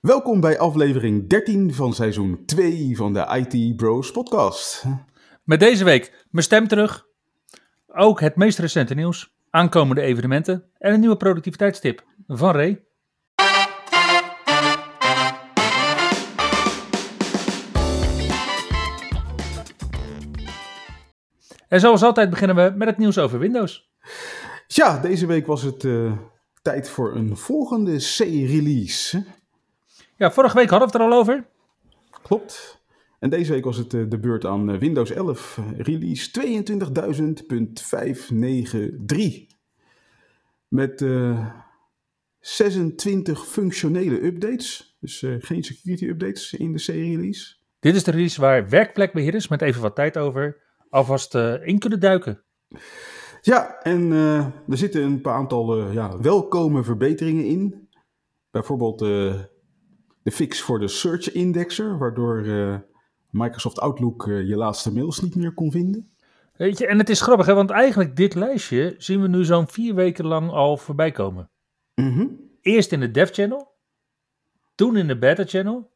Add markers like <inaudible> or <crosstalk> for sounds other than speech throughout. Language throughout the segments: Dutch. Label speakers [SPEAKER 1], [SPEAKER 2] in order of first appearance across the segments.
[SPEAKER 1] Welkom bij aflevering 13 van seizoen 2 van de IT Bros podcast.
[SPEAKER 2] Met deze week mijn stem terug. Ook het meest recente nieuws, aankomende evenementen en een nieuwe productiviteitstip van Ray. En zoals altijd beginnen we met het nieuws over Windows.
[SPEAKER 1] Ja, deze week was het uh, tijd voor een volgende C-release.
[SPEAKER 2] Ja, vorige week hadden we het er al over.
[SPEAKER 1] Klopt. En deze week was het uh, de beurt aan uh, Windows 11, release 22.593. Met 26 functionele updates, dus geen security updates in de C-release.
[SPEAKER 2] Dit is de release waar werkplekbeheerders met even wat tijd over alvast in kunnen duiken.
[SPEAKER 1] Ja, en uh, er zitten een paar aantal uh, ja, welkome verbeteringen in. Bijvoorbeeld uh, de fix voor de Search Indexer, waardoor Microsoft Outlook je laatste mails niet meer kon vinden.
[SPEAKER 2] Weet je, en het is grappig, hè, want eigenlijk dit lijstje zien we nu zo'n vier weken lang al voorbij komen.
[SPEAKER 1] Mm -hmm.
[SPEAKER 2] Eerst in de Dev Channel, toen in de Beta Channel,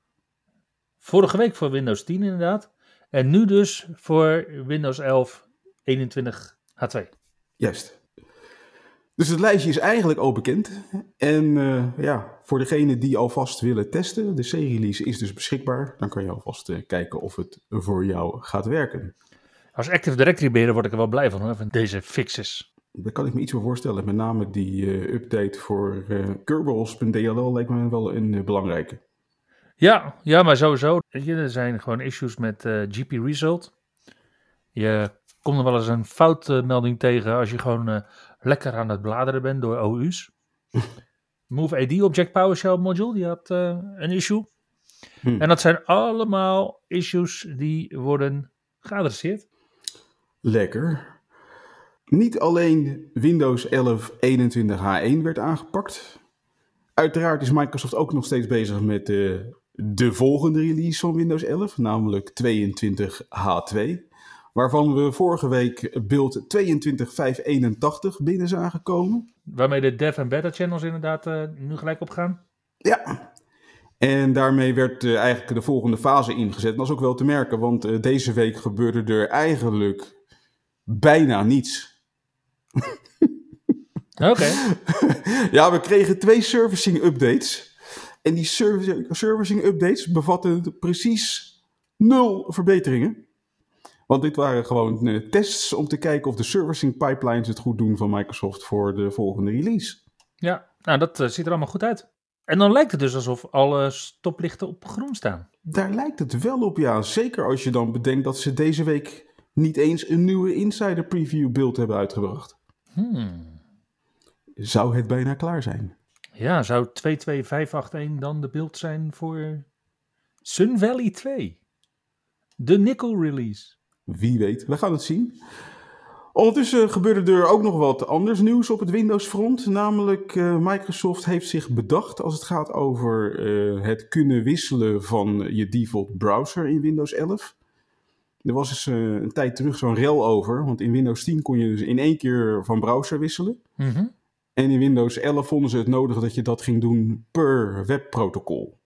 [SPEAKER 2] vorige week voor Windows 10 inderdaad, en nu dus voor Windows 11 21 H2.
[SPEAKER 1] Juist. Dus het lijstje is eigenlijk al bekend. En uh, ja, voor degenen die alvast willen testen, de C-release is dus beschikbaar. Dan kan je alvast uh, kijken of het voor jou gaat werken.
[SPEAKER 2] Als Active Directory beheerder word ik er wel blij van, hoor, van deze fixes.
[SPEAKER 1] Daar kan ik me iets voor voorstellen. Met name die uh, update voor Kerbals.dll lijkt me wel een belangrijke.
[SPEAKER 2] Ja, ja, maar sowieso. Er zijn gewoon issues met GP Result. Je komt er wel eens een foutmelding tegen als je gewoon lekker aan het bladeren bent door OU's. <laughs> Move AD Object PowerShell module, die had uh, een issue.
[SPEAKER 1] Hmm.
[SPEAKER 2] En dat zijn allemaal issues die worden geadresseerd.
[SPEAKER 1] Lekker. Niet alleen Windows 11 21H1 werd aangepakt. Uiteraard is Microsoft ook nog steeds bezig met uh, de volgende release van Windows 11, namelijk 22H2 waarvan we vorige week beeld 22581 binnen zagen komen.
[SPEAKER 2] Waarmee de dev en beta channels inderdaad uh, nu gelijk opgaan?
[SPEAKER 1] Ja. En daarmee werd uh, eigenlijk de volgende fase ingezet. En dat is ook wel te merken, want uh, deze week gebeurde er eigenlijk bijna niets. <laughs>
[SPEAKER 2] Oké. Okay. <laughs>
[SPEAKER 1] ja, we kregen twee servicing updates. En die servicing, servicing updates bevatten precies nul verbeteringen. Want dit waren gewoon uh, tests om te kijken of de servicing pipelines het goed doen van Microsoft voor de volgende release.
[SPEAKER 2] Ja, nou dat uh, ziet er allemaal goed uit. En dan lijkt het dus alsof alle stoplichten op groen staan.
[SPEAKER 1] Daar lijkt het wel op, ja. Zeker als je dan bedenkt dat ze deze week niet eens een nieuwe insider preview build hebben uitgebracht.
[SPEAKER 2] Hmm.
[SPEAKER 1] Zou het bijna klaar zijn?
[SPEAKER 2] Ja, zou 22581 dan de beeld zijn voor Sun Valley 2? De nickel release.
[SPEAKER 1] Wie weet, we gaan het zien. Ondertussen gebeurde er ook nog wat anders nieuws op het Windows-front. Namelijk, uh, Microsoft heeft zich bedacht als het gaat over uh, het kunnen wisselen van je default browser in Windows 11. Er was eens uh, een tijd terug zo'n rel over, want in Windows 10 kon je dus in één keer van browser wisselen.
[SPEAKER 2] Mm -hmm.
[SPEAKER 1] En in Windows 11 vonden ze het nodig dat je dat ging doen per webprotocol.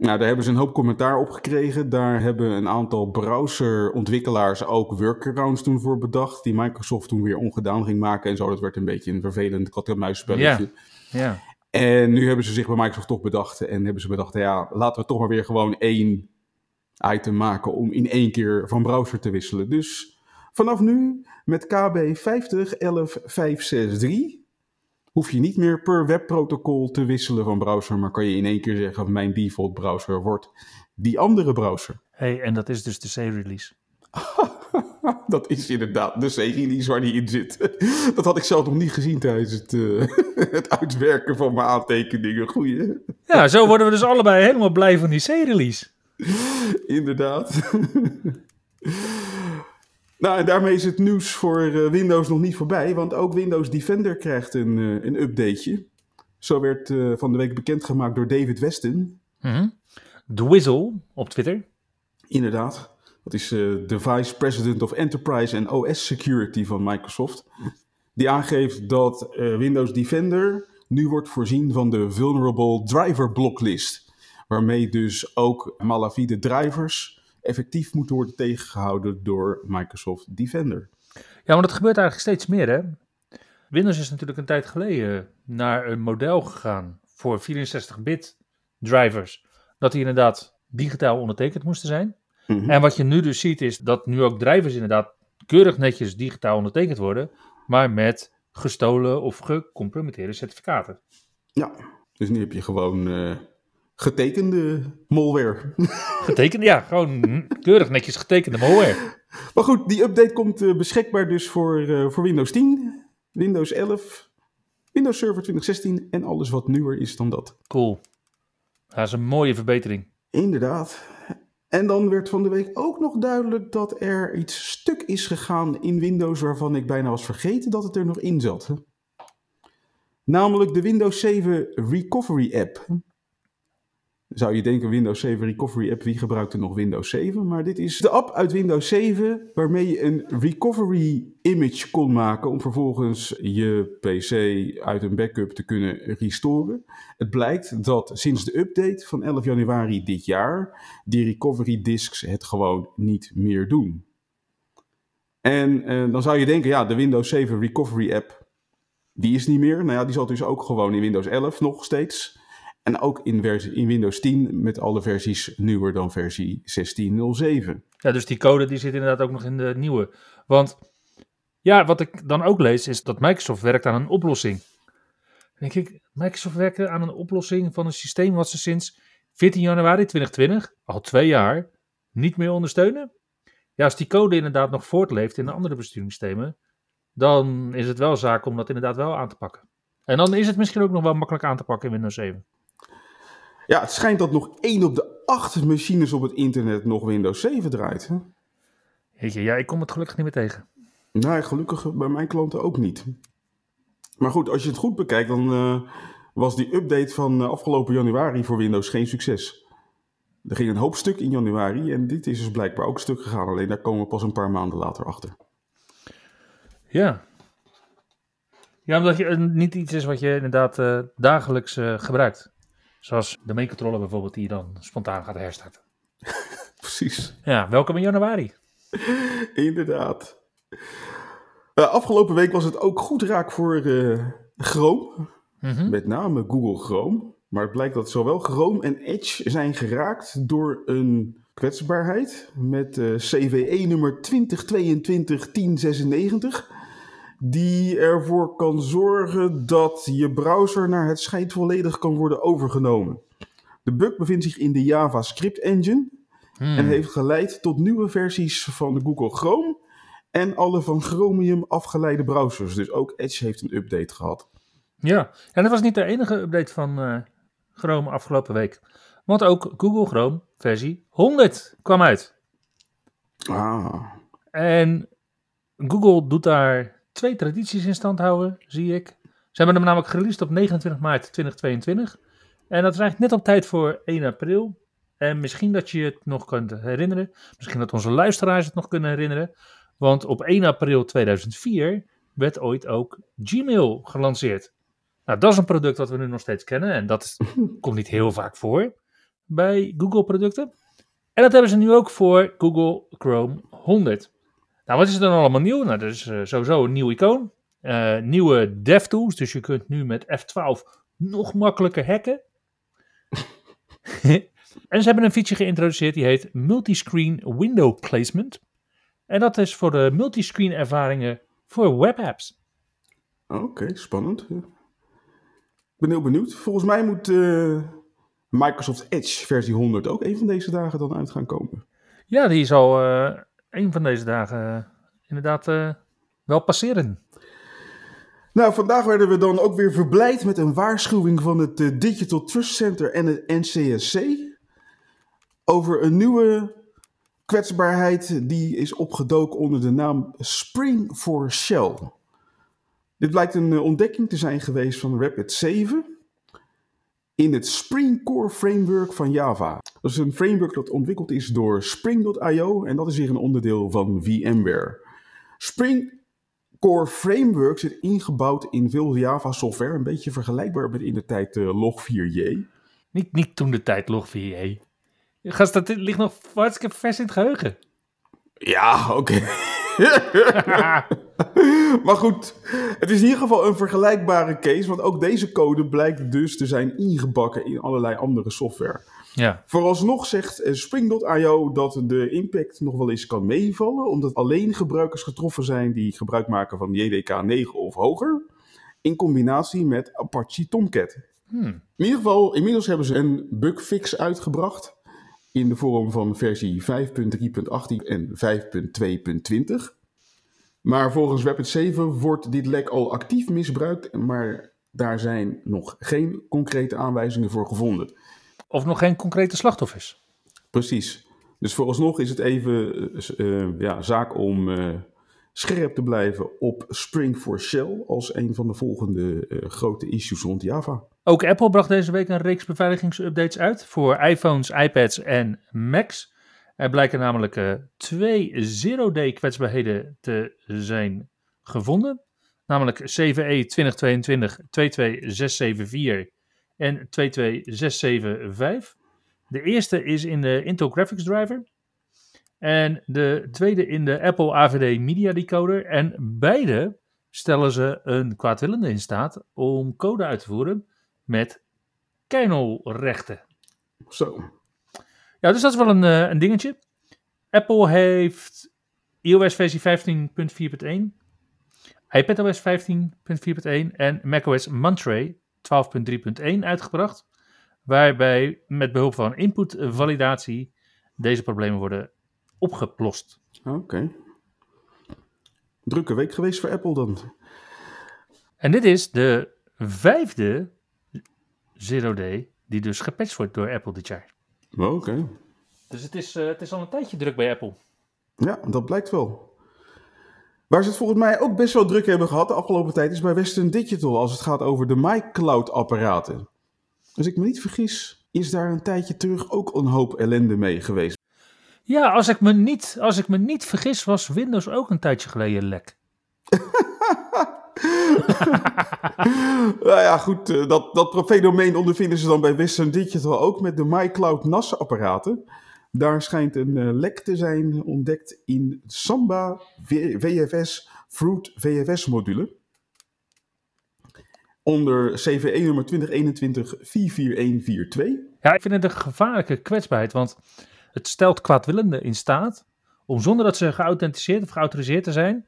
[SPEAKER 1] Nou, daar hebben ze een hoop commentaar op gekregen. Daar hebben een aantal browserontwikkelaars ook workarounds toen voor bedacht. Die Microsoft toen weer ongedaan ging maken en zo. Dat werd een beetje een vervelend kat-en-muisspelletje.
[SPEAKER 2] Ja, ja.
[SPEAKER 1] En nu hebben ze zich bij Microsoft toch bedacht. En hebben ze bedacht, ja, laten we toch maar weer gewoon één item maken om in één keer van browser te wisselen. Dus vanaf nu met KB 5011563 hoef je niet meer per webprotocol te wisselen van browser, maar kan je in één keer zeggen: mijn default browser wordt die andere browser.
[SPEAKER 2] hey, en dat is dus de C-release. <laughs>
[SPEAKER 1] dat is inderdaad de C-release waar die in zit. <laughs> Dat had ik zelf nog niet gezien tijdens het, uh, <laughs> het uitwerken van mijn aantekeningen. Goeie.
[SPEAKER 2] Ja, zo worden we dus allebei helemaal blij van die C-release.
[SPEAKER 1] Inderdaad. Nou, en daarmee is het nieuws voor uh, Windows nog niet voorbij, want ook Windows Defender krijgt een, uh, een updateje. Zo werd van de week bekendgemaakt door David Weston.
[SPEAKER 2] Mm -hmm. Dwizzle op Twitter.
[SPEAKER 1] Inderdaad. Dat is de Vice President of Enterprise and OS Security van Microsoft. Die aangeeft dat Windows Defender nu wordt voorzien van de Vulnerable Driver Blocklist. Waarmee dus ook malafide drivers effectief moeten worden tegengehouden door Microsoft Defender.
[SPEAKER 2] Ja, maar dat gebeurt eigenlijk steeds meer hè. Windows is natuurlijk een tijd geleden naar een model gegaan voor 64-bit drivers. Dat die inderdaad digitaal ondertekend moesten zijn. Mm -hmm. En wat je nu dus ziet is dat nu ook drivers inderdaad keurig netjes digitaal ondertekend worden, maar met gestolen of gecompromitteerde certificaten.
[SPEAKER 1] Ja, dus nu heb je gewoon uh, getekende malware.
[SPEAKER 2] Getekende, ja, gewoon keurig netjes getekende malware.
[SPEAKER 1] Maar goed, die update komt uh, beschikbaar dus voor, uh, voor Windows 10, Windows 11, Windows Server 2016 en alles wat nieuwer is dan dat.
[SPEAKER 2] Cool. Dat is een mooie verbetering.
[SPEAKER 1] Inderdaad. En dan werd van de week ook nog duidelijk dat er iets stuk is gegaan in Windows waarvan ik bijna was vergeten dat het er nog in zat. Namelijk de Windows 7 Recovery App. Zou je denken Windows 7 Recovery App, wie gebruikt er nog Windows 7? Maar dit is de app uit Windows 7 waarmee je een recovery image kon maken om vervolgens je PC uit een backup te kunnen restoren. Het blijkt dat sinds de update van 11 januari dit jaar die recovery disks het gewoon niet meer doen. En eh, dan zou je denken, ja, de Windows 7 Recovery App, die is niet meer. Nou ja, die zat dus ook gewoon in Windows 11 nog steeds. En ook in, Windows 10 met alle versies nieuwer dan versie 16.07.
[SPEAKER 2] Ja, dus die code die zit inderdaad ook nog in de nieuwe. Want ja, wat ik dan ook lees is dat Microsoft werkt aan een oplossing. Dan denk ik, Microsoft werkt aan een oplossing van een systeem wat ze sinds 14 januari 2020, al twee jaar, niet meer ondersteunen. Ja, als die code inderdaad nog voortleeft in de andere besturingssystemen, dan is het wel zaak om dat inderdaad wel aan te pakken. En dan is het misschien ook nog wel makkelijk aan te pakken in Windows 7.
[SPEAKER 1] Ja, het schijnt dat nog één op de acht machines op het internet nog Windows 7 draait. Hè?
[SPEAKER 2] Jeetje, ja, ik kom het gelukkig niet meer tegen.
[SPEAKER 1] Nee, gelukkig bij mijn klanten ook niet. Maar goed, als je het goed bekijkt, dan uh, was die update van uh, afgelopen januari voor Windows geen succes. Er ging een hoop stuk in januari en dit is dus blijkbaar ook stuk gegaan. Alleen daar komen we pas een paar maanden later achter.
[SPEAKER 2] Ja. Ja, omdat je, niet iets is wat je inderdaad uh, dagelijks gebruikt. Zoals de main-controller bijvoorbeeld, die je dan spontaan gaat herstarten. <laughs>
[SPEAKER 1] Precies.
[SPEAKER 2] Ja, welkom in januari. <laughs>
[SPEAKER 1] Inderdaad. Uh, afgelopen week was het ook goed raak voor uh, Chrome. Mm -hmm. Met name Google Chrome. Maar het blijkt dat zowel Chrome en Edge zijn geraakt door een kwetsbaarheid met uh, CVE nummer 2022-1096 die ervoor kan zorgen dat je browser naar het schijnt volledig kan worden overgenomen. De bug bevindt zich in de JavaScript engine hmm. en heeft geleid tot nieuwe versies van de Google Chrome en alle van Chromium afgeleide browsers. Dus ook Edge heeft een update gehad.
[SPEAKER 2] Ja, en dat was niet de enige update van uh, Chrome afgelopen week. Want ook Google Chrome versie 100 kwam uit.
[SPEAKER 1] Ah.
[SPEAKER 2] En Google doet daar twee tradities in stand houden, zie ik. Ze hebben hem namelijk gereleased op 29 maart 2022. En dat is eigenlijk net op tijd voor 1 april. En misschien dat je het nog kunt herinneren. Misschien dat onze luisteraars het nog kunnen herinneren. Want op 1 april 2004 werd ooit ook Gmail gelanceerd. Nou, dat is een product dat we nu nog steeds kennen. En dat <laughs> komt niet heel vaak voor bij Google producten. En dat hebben ze nu ook voor Google Chrome 100. Nou, wat is er dan allemaal nieuw? Nou, dat is uh, sowieso een nieuw icoon. Uh, nieuwe DevTools, dus je kunt nu met F12 nog makkelijker hacken. <laughs> en ze hebben een feature geïntroduceerd die heet Multiscreen Window Placement. En dat is voor de multiscreen ervaringen voor webapps.
[SPEAKER 1] Oké, okay, spannend. Ik ben heel benieuwd. Volgens mij moet uh, Microsoft Edge versie 100 ook een van deze dagen dan uit gaan komen.
[SPEAKER 2] Ja, die zal een van deze dagen eh, inderdaad eh, wel passeren.
[SPEAKER 1] Nou, vandaag werden we dan ook weer verblijd met een waarschuwing van het eh, Digital Trust Center en het NCSC over een nieuwe kwetsbaarheid die is opgedoken onder de naam Spring for Shell. Dit blijkt een ontdekking te zijn geweest van Rapid 7 in het Spring Core Framework van Java. Dat is een framework dat ontwikkeld is door Spring.io en dat is weer een onderdeel van VMware. Spring Core Framework zit ingebouwd in veel Java software, een beetje vergelijkbaar met in de tijd uh, Log4j.
[SPEAKER 2] Niet, niet toen de tijd Log4j. Gast, dat ligt nog hartstikke vers in het geheugen.
[SPEAKER 1] Ja, oké. <laughs> <laughs> maar goed, het is in ieder geval een vergelijkbare case, want ook deze code blijkt dus te zijn ingebakken in allerlei andere software.
[SPEAKER 2] Ja.
[SPEAKER 1] Vooralsnog zegt eh, Spring.io dat de impact nog wel eens kan meevallen, omdat alleen gebruikers getroffen zijn die gebruik maken van JDK 9 of hoger, in combinatie met Apache Tomcat.
[SPEAKER 2] Hmm.
[SPEAKER 1] In ieder geval, inmiddels hebben ze een bugfix uitgebracht in de vorm van versie 5.3.18 en 5.2.20. Maar volgens Rapid 7 wordt dit lek al actief misbruikt, maar daar zijn nog geen concrete aanwijzingen voor gevonden.
[SPEAKER 2] Of nog geen concrete slachtoffers.
[SPEAKER 1] Precies. Dus vooralsnog is het even uh, ja, zaak om uh, scherp te blijven op Spring for Shell als een van de volgende uh, grote issues rond Java.
[SPEAKER 2] Ook Apple bracht deze week een reeks beveiligingsupdates uit voor iPhones, iPads en Macs. Er blijken namelijk uh, twee zero-day kwetsbaarheden te zijn gevonden. Namelijk CVE 2022-22674 en 22675. De eerste is in de Intel Graphics Driver. En de tweede in de Apple AVD Media Decoder. En beide stellen ze een kwaadwillende in staat om code uit te voeren met kernelrechten.
[SPEAKER 1] Zo.
[SPEAKER 2] Ja, dus dat is wel een, uh, een dingetje. Apple heeft iOS versie 15.4.1, iPadOS 15.4.1 en macOS Monterey 12.3.1 uitgebracht. Waarbij met behulp van inputvalidatie deze problemen worden opgeplost.
[SPEAKER 1] Oké. Okay. Drukke week geweest voor Apple dan.
[SPEAKER 2] En dit is de vijfde Zero Day die dus gepatcht wordt door Apple dit jaar.
[SPEAKER 1] Oké. Okay.
[SPEAKER 2] Dus het is, uh, het is al een tijdje druk bij Apple.
[SPEAKER 1] Ja, dat blijkt wel. Waar ze het volgens mij ook best wel druk hebben gehad de afgelopen tijd is bij Western Digital als het gaat over de MyCloud-apparaten. Als ik me niet vergis, is daar een tijdje terug ook een hoop ellende mee geweest.
[SPEAKER 2] Ja, als ik me niet, als ik me niet vergis, was Windows ook een tijdje geleden lek. <laughs> <laughs>
[SPEAKER 1] nou ja, goed, dat, dat fenomeen ondervinden ze dan bij Western Digital ook met de MyCloud NAS-apparaten. Daar schijnt een uh, lek te zijn ontdekt in Samba VFS Fruit VFS module. Onder CVE nummer 2021-44142.
[SPEAKER 2] Ja, ik vind het een gevaarlijke kwetsbaarheid, want het stelt kwaadwillenden in staat om zonder dat ze geauthenticeerd of geautoriseerd te zijn,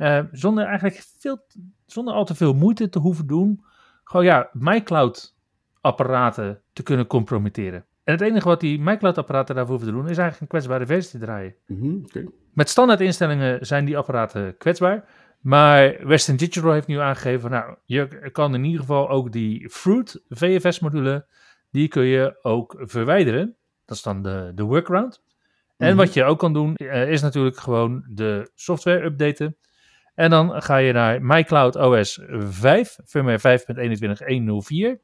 [SPEAKER 2] uh, zonder eigenlijk veel, zonder al te veel moeite te hoeven doen, gewoon ja, MyCloud apparaten te kunnen compromitteren. En het enige wat die MyCloud-apparaten daarvoor hoeven te doen, is eigenlijk een kwetsbare versie te draaien.
[SPEAKER 1] Mm -hmm, okay.
[SPEAKER 2] Met standaard instellingen zijn die apparaten kwetsbaar. Maar Western Digital heeft nu aangegeven, nou, je kan in ieder geval ook die Fruit VFS-module, die kun je ook verwijderen. Dat is dan de, de workaround. En mm -hmm. wat je ook kan doen, uh, is natuurlijk gewoon de software updaten. En dan ga je naar MyCloud OS 5, firmware 5.21.104.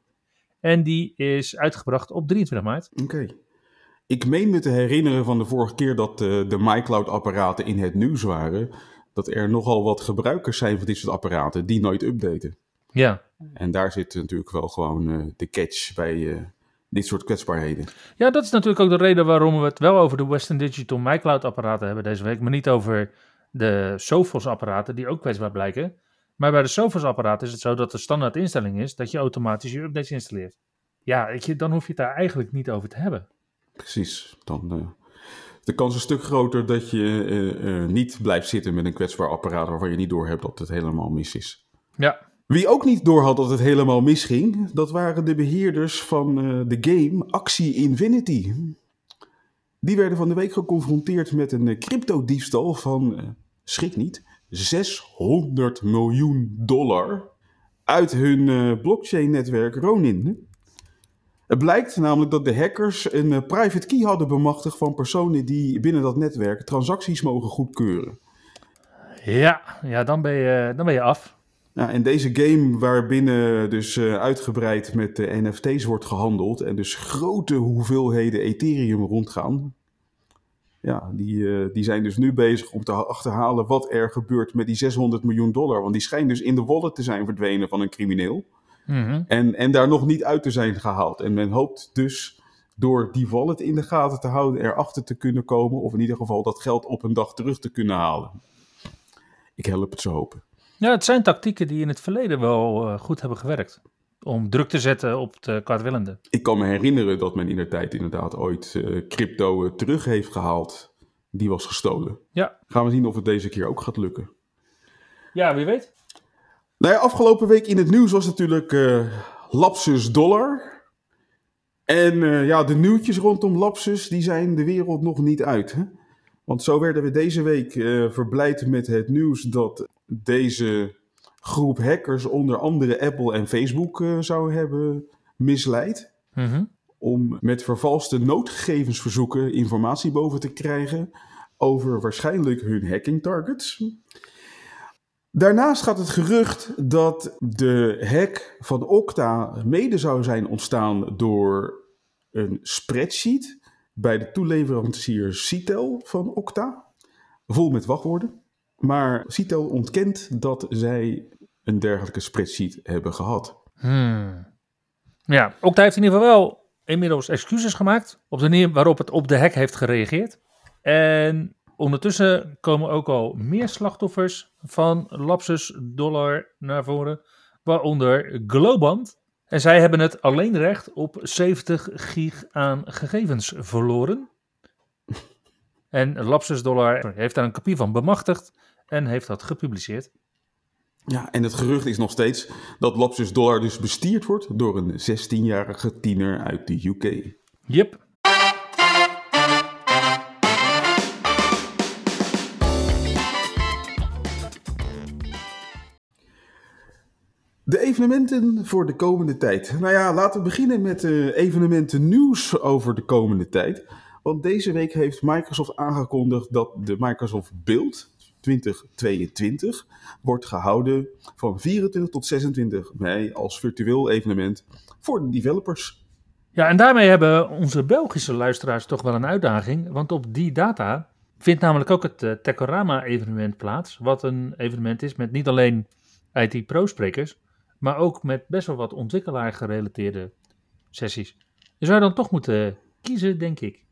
[SPEAKER 2] En die is uitgebracht op 23 maart.
[SPEAKER 1] Oké. Okay. Ik meen me te herinneren van de vorige keer dat de, de MyCloud-apparaten in het nieuws waren. Dat er nogal wat gebruikers zijn van dit soort apparaten die nooit updaten.
[SPEAKER 2] Ja.
[SPEAKER 1] En daar zit natuurlijk wel gewoon uh, de catch bij uh, dit soort kwetsbaarheden.
[SPEAKER 2] Ja, dat is natuurlijk ook de reden waarom we het wel over de Western Digital MyCloud-apparaten hebben deze week. Maar niet over de Sophos-apparaten die ook kwetsbaar blijken. Maar bij de Sophos-apparaten is het zo dat de standaard instelling is dat je automatisch je updates installeert. Ja, dan hoef je het daar eigenlijk niet over te hebben.
[SPEAKER 1] Precies. Dan, uh, de kans is een stuk groter dat je uh, uh, niet blijft zitten met een kwetsbaar apparaat waarvan je niet doorhebt dat het helemaal mis is.
[SPEAKER 2] Ja.
[SPEAKER 1] Wie ook niet doorhad dat het helemaal misging, dat waren de beheerders van de game Axie Infinity. Die werden van de week geconfronteerd met een eh, cryptodiefstal van, eh, schrik niet, 600 miljoen dollar uit hun eh, blockchain-netwerk Ronin. Het blijkt namelijk dat de hackers een eh, private key hadden bemachtigd van personen die binnen dat netwerk transacties mogen goedkeuren.
[SPEAKER 2] Ja, ja dan, ben je, dan ben je af.
[SPEAKER 1] Ja, en deze game waarbinnen dus eh, uitgebreid met NFT's wordt gehandeld en dus grote hoeveelheden Ethereum rondgaan. Ja, die, eh, die zijn dus nu bezig om te achterhalen wat er gebeurt met die 600 miljoen dollar. Want die schijnt dus in de wallet te zijn verdwenen van een crimineel.
[SPEAKER 2] Mhm.
[SPEAKER 1] En, en daar nog niet uit te zijn gehaald. En men hoopt dus door die wallet in de gaten te houden erachter te kunnen komen. Of in ieder geval dat geld op een dag terug te kunnen halen. Ik help het zo hopen.
[SPEAKER 2] Ja, het zijn tactieken die in het verleden wel eh, goed hebben gewerkt. Om druk te zetten op de kwaadwillenden.
[SPEAKER 1] Ik kan me herinneren dat men in de tijd inderdaad ooit eh, crypto eh, terug heeft gehaald. Die was gestolen.
[SPEAKER 2] Ja.
[SPEAKER 1] Gaan we zien of het deze keer ook gaat lukken.
[SPEAKER 2] Ja, wie weet.
[SPEAKER 1] Nou ja, afgelopen week in het nieuws was natuurlijk eh, Lapsus Dollar. En ja, de nieuwtjes rondom Lapsus, die zijn de wereld nog niet uit. Hè? Want zo werden we deze week verblijd met het nieuws dat deze groep hackers onder andere Apple en Facebook eh, zou hebben misleid.
[SPEAKER 2] Mhm.
[SPEAKER 1] Om met vervalste noodgegevensverzoeken informatie boven te krijgen over waarschijnlijk hun hacking targets. Daarnaast gaat het gerucht dat de hack van Okta mede zou zijn ontstaan door een spreadsheet bij de toeleverancier Citel van Okta, vol met wachtwoorden. Maar Citel ontkent dat zij een dergelijke spreadsheet hebben gehad.
[SPEAKER 2] Hmm. Ja, Okta heeft in ieder geval wel inmiddels excuses gemaakt op de manier waarop het op de hack heeft gereageerd. En ondertussen komen ook al meer slachtoffers van Lapsus Dollar naar voren, waaronder Globant. En zij hebben het alleen recht op 70 gig aan gegevens verloren. En Lapsus Dollar heeft daar een kopie van bemachtigd en heeft dat gepubliceerd.
[SPEAKER 1] Ja, en het gerucht is nog steeds dat Lapsus Dollar dus bestierd wordt door een 16-jarige tiener uit de UK.
[SPEAKER 2] Yep.
[SPEAKER 1] De evenementen voor de komende tijd. Nou ja, laten we beginnen met de evenementen nieuws over de komende tijd. Want deze week heeft Microsoft aangekondigd dat de Microsoft Build 2022 wordt gehouden van 24 tot 26 mei als virtueel evenement voor de developers.
[SPEAKER 2] Ja, en daarmee hebben onze Belgische luisteraars toch wel een uitdaging. Want op die data vindt namelijk ook het uh, Tekorama-evenement plaats. Wat een evenement is met niet alleen IT-pro-sprekers, maar ook met best wel wat ontwikkelaar-gerelateerde sessies. Je zou dan toch moeten kiezen, denk ik.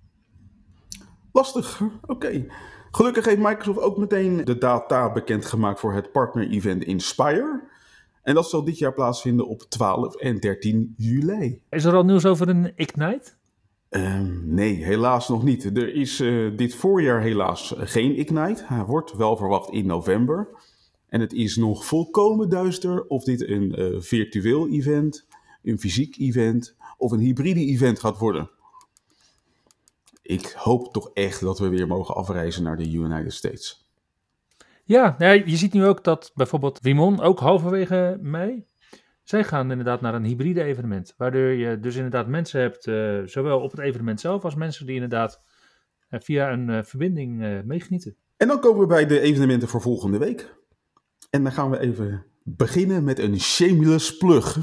[SPEAKER 1] Lastig, oké. Okay. Gelukkig heeft Microsoft ook meteen de data bekendgemaakt voor het partner-event Inspire. En dat zal dit jaar plaatsvinden op 12 en 13 juli.
[SPEAKER 2] Is er al nieuws over een Ignite?
[SPEAKER 1] Um, nee, helaas nog niet. Er is uh, dit voorjaar helaas geen Ignite. Hij wordt wel verwacht in november. En het is nog volkomen duister of dit een uh, virtueel event, een fysiek event of een hybride event gaat worden. Ik hoop toch echt dat we weer mogen afreizen naar de United States.
[SPEAKER 2] Ja, ja, je ziet nu ook dat bijvoorbeeld Wimon ook halverwege mei. Zij gaan inderdaad naar een hybride evenement. Waardoor je dus inderdaad mensen hebt, uh, zowel op het evenement zelf als mensen die inderdaad uh, via een uh, verbinding meegenieten.
[SPEAKER 1] En dan komen we bij de evenementen voor volgende week. En dan gaan we even beginnen met een shameless plug. <laughs>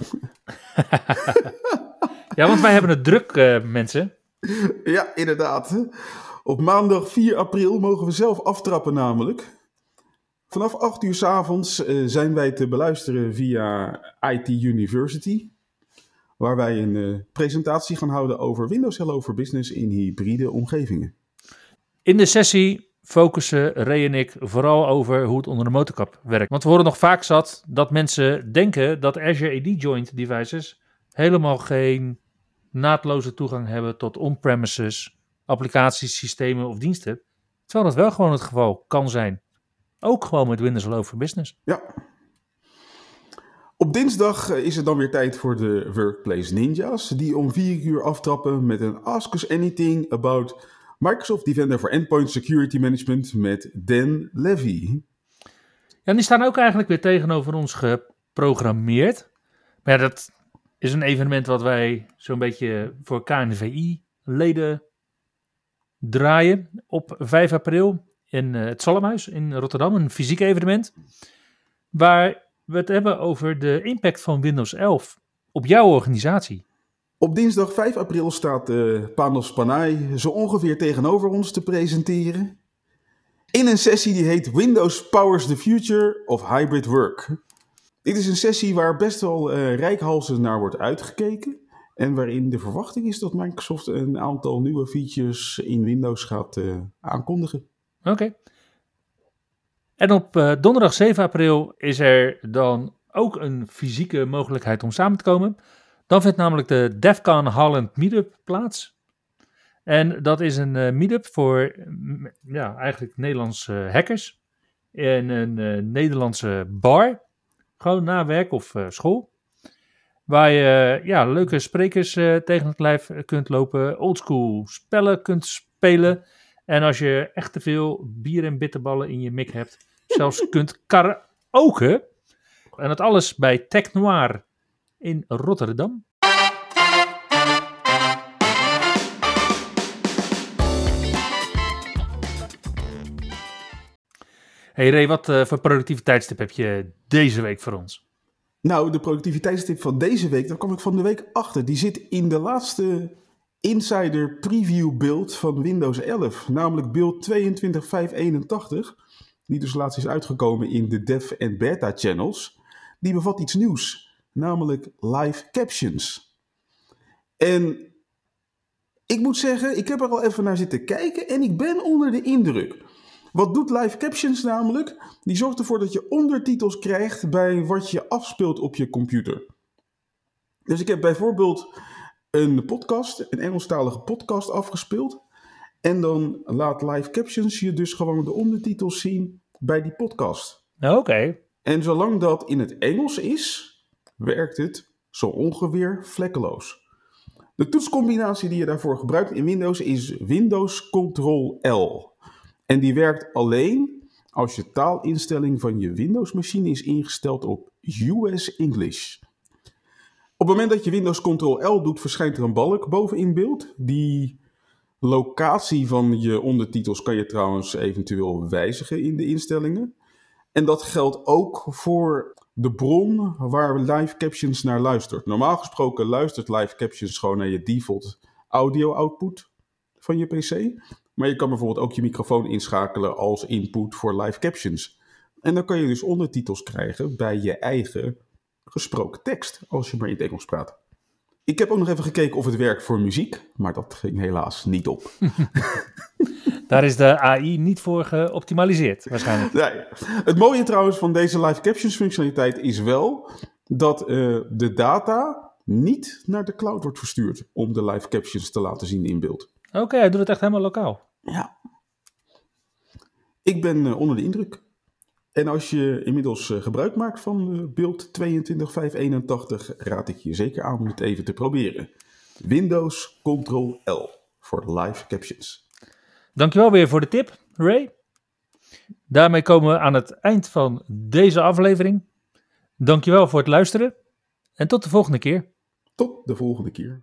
[SPEAKER 2] ja, want wij hebben het druk, mensen. <laughs>
[SPEAKER 1] Ja, inderdaad. Op maandag 4 april mogen we zelf aftrappen namelijk. Vanaf 8 uur s avonds uh, zijn wij te beluisteren via IT University. Waar wij een uh, presentatie gaan houden over Windows Hello for Business in hybride omgevingen.
[SPEAKER 2] In de sessie focussen Ray en ik vooral over hoe het onder de motorkap werkt. Want we horen nog vaak zat dat mensen denken dat Azure AD Joint devices helemaal geen naadloze toegang hebben tot on-premises applicaties, systemen of diensten. Terwijl dat wel gewoon het geval kan zijn. Ook gewoon met Windows Hello for Business.
[SPEAKER 1] Ja. Op dinsdag is het dan weer tijd voor de Workplace Ninjas, die om 4 uur aftrappen met een Ask Us Anything about Microsoft Defender for Endpoint Security Management met Dan Levy.
[SPEAKER 2] Ja, die staan ook eigenlijk weer tegenover ons geprogrammeerd. Maar ja, dat is een evenement wat wij zo'n beetje voor KNVI-leden draaien op 5 april in uh, het Zalmhuis in Rotterdam. Een fysiek evenement waar we het hebben over de impact van Windows 11 op jouw organisatie.
[SPEAKER 1] Op dinsdag 5 april staat uh, Panos Panay zo ongeveer tegenover ons te presenteren. In een sessie die heet Windows Powers the Future of Hybrid Work. Dit is een sessie waar best wel uh, naar wordt uitgekeken. En waarin de verwachting is dat Microsoft een aantal nieuwe features in Windows gaat uh, aankondigen.
[SPEAKER 2] Oké. En op uh, donderdag 7 april is er dan ook een fysieke mogelijkheid om samen te komen. Dan vindt namelijk de DEFCON Holland Meetup plaats. En dat is een meetup voor ja, eigenlijk Nederlandse hackers. In een Nederlandse bar. Gewoon na werk of uh, school. Waar je ja, leuke sprekers tegen het lijf kunt lopen. Oldschool spellen kunt spelen. En als je echt te veel bier en bitterballen in je mik hebt. Zelfs <laughs> kunt karaoke. En dat alles bij Tech Noir in Rotterdam. Hey Ray, wat uh, voor productiviteitstip heb je deze week voor ons?
[SPEAKER 1] Nou, de productiviteitstip van deze week, daar kwam ik van de week achter. Die zit in de laatste insider preview build van Windows 11. Namelijk build 22581. Die dus laatst is uitgekomen in de dev en beta channels. Die bevat iets nieuws. Namelijk live captions. En ik moet zeggen, ik heb er al even naar zitten kijken en ik ben onder de indruk. Wat doet live captions namelijk? Die zorgt ervoor dat je ondertitels krijgt bij wat je afspeelt op je computer. Dus ik heb bijvoorbeeld een podcast, een Engelstalige podcast afgespeeld. En dan laat live captions je dus gewoon de ondertitels zien bij die podcast.
[SPEAKER 2] Oké.
[SPEAKER 1] En zolang dat in het Engels is, werkt het zo ongeveer vlekkeloos. De toetscombinatie die je daarvoor gebruikt in Windows is Windows Ctrl L. En die werkt alleen als je taalinstelling van je Windows-machine is ingesteld op US English. Op het moment dat je Windows Ctrl L doet, verschijnt er een balk boven in beeld. Die locatie van je ondertitels kan je trouwens eventueel wijzigen in de instellingen. En dat geldt ook voor de bron waar live captions naar luistert. Normaal gesproken luistert live captions gewoon naar je default audio output van je PC. Maar je kan bijvoorbeeld ook je microfoon inschakelen als input voor live captions. En dan kan je dus ondertitels krijgen bij je eigen gesproken tekst, als je maar in het Engels praat. Ik heb ook nog even gekeken of het werkt voor muziek, maar dat ging helaas niet op. <laughs>
[SPEAKER 2] Daar is de AI niet voor geoptimaliseerd, waarschijnlijk.
[SPEAKER 1] Nee. Het mooie trouwens van deze live captions functionaliteit is wel dat uh, de data niet naar de cloud wordt verstuurd om de live captions te laten zien in beeld.
[SPEAKER 2] Oké, okay, hij doet het echt helemaal lokaal.
[SPEAKER 1] Ja. Ik ben uh, onder de indruk. En als je inmiddels uh, gebruik maakt van uh, beeld 22581, raad ik je zeker aan om het even te proberen. Windows Ctrl L voor live captions.
[SPEAKER 2] Dankjewel weer voor de tip, Ray. Daarmee komen we aan het eind van deze aflevering. Dankjewel voor het luisteren en tot de volgende keer.
[SPEAKER 1] Tot de volgende keer.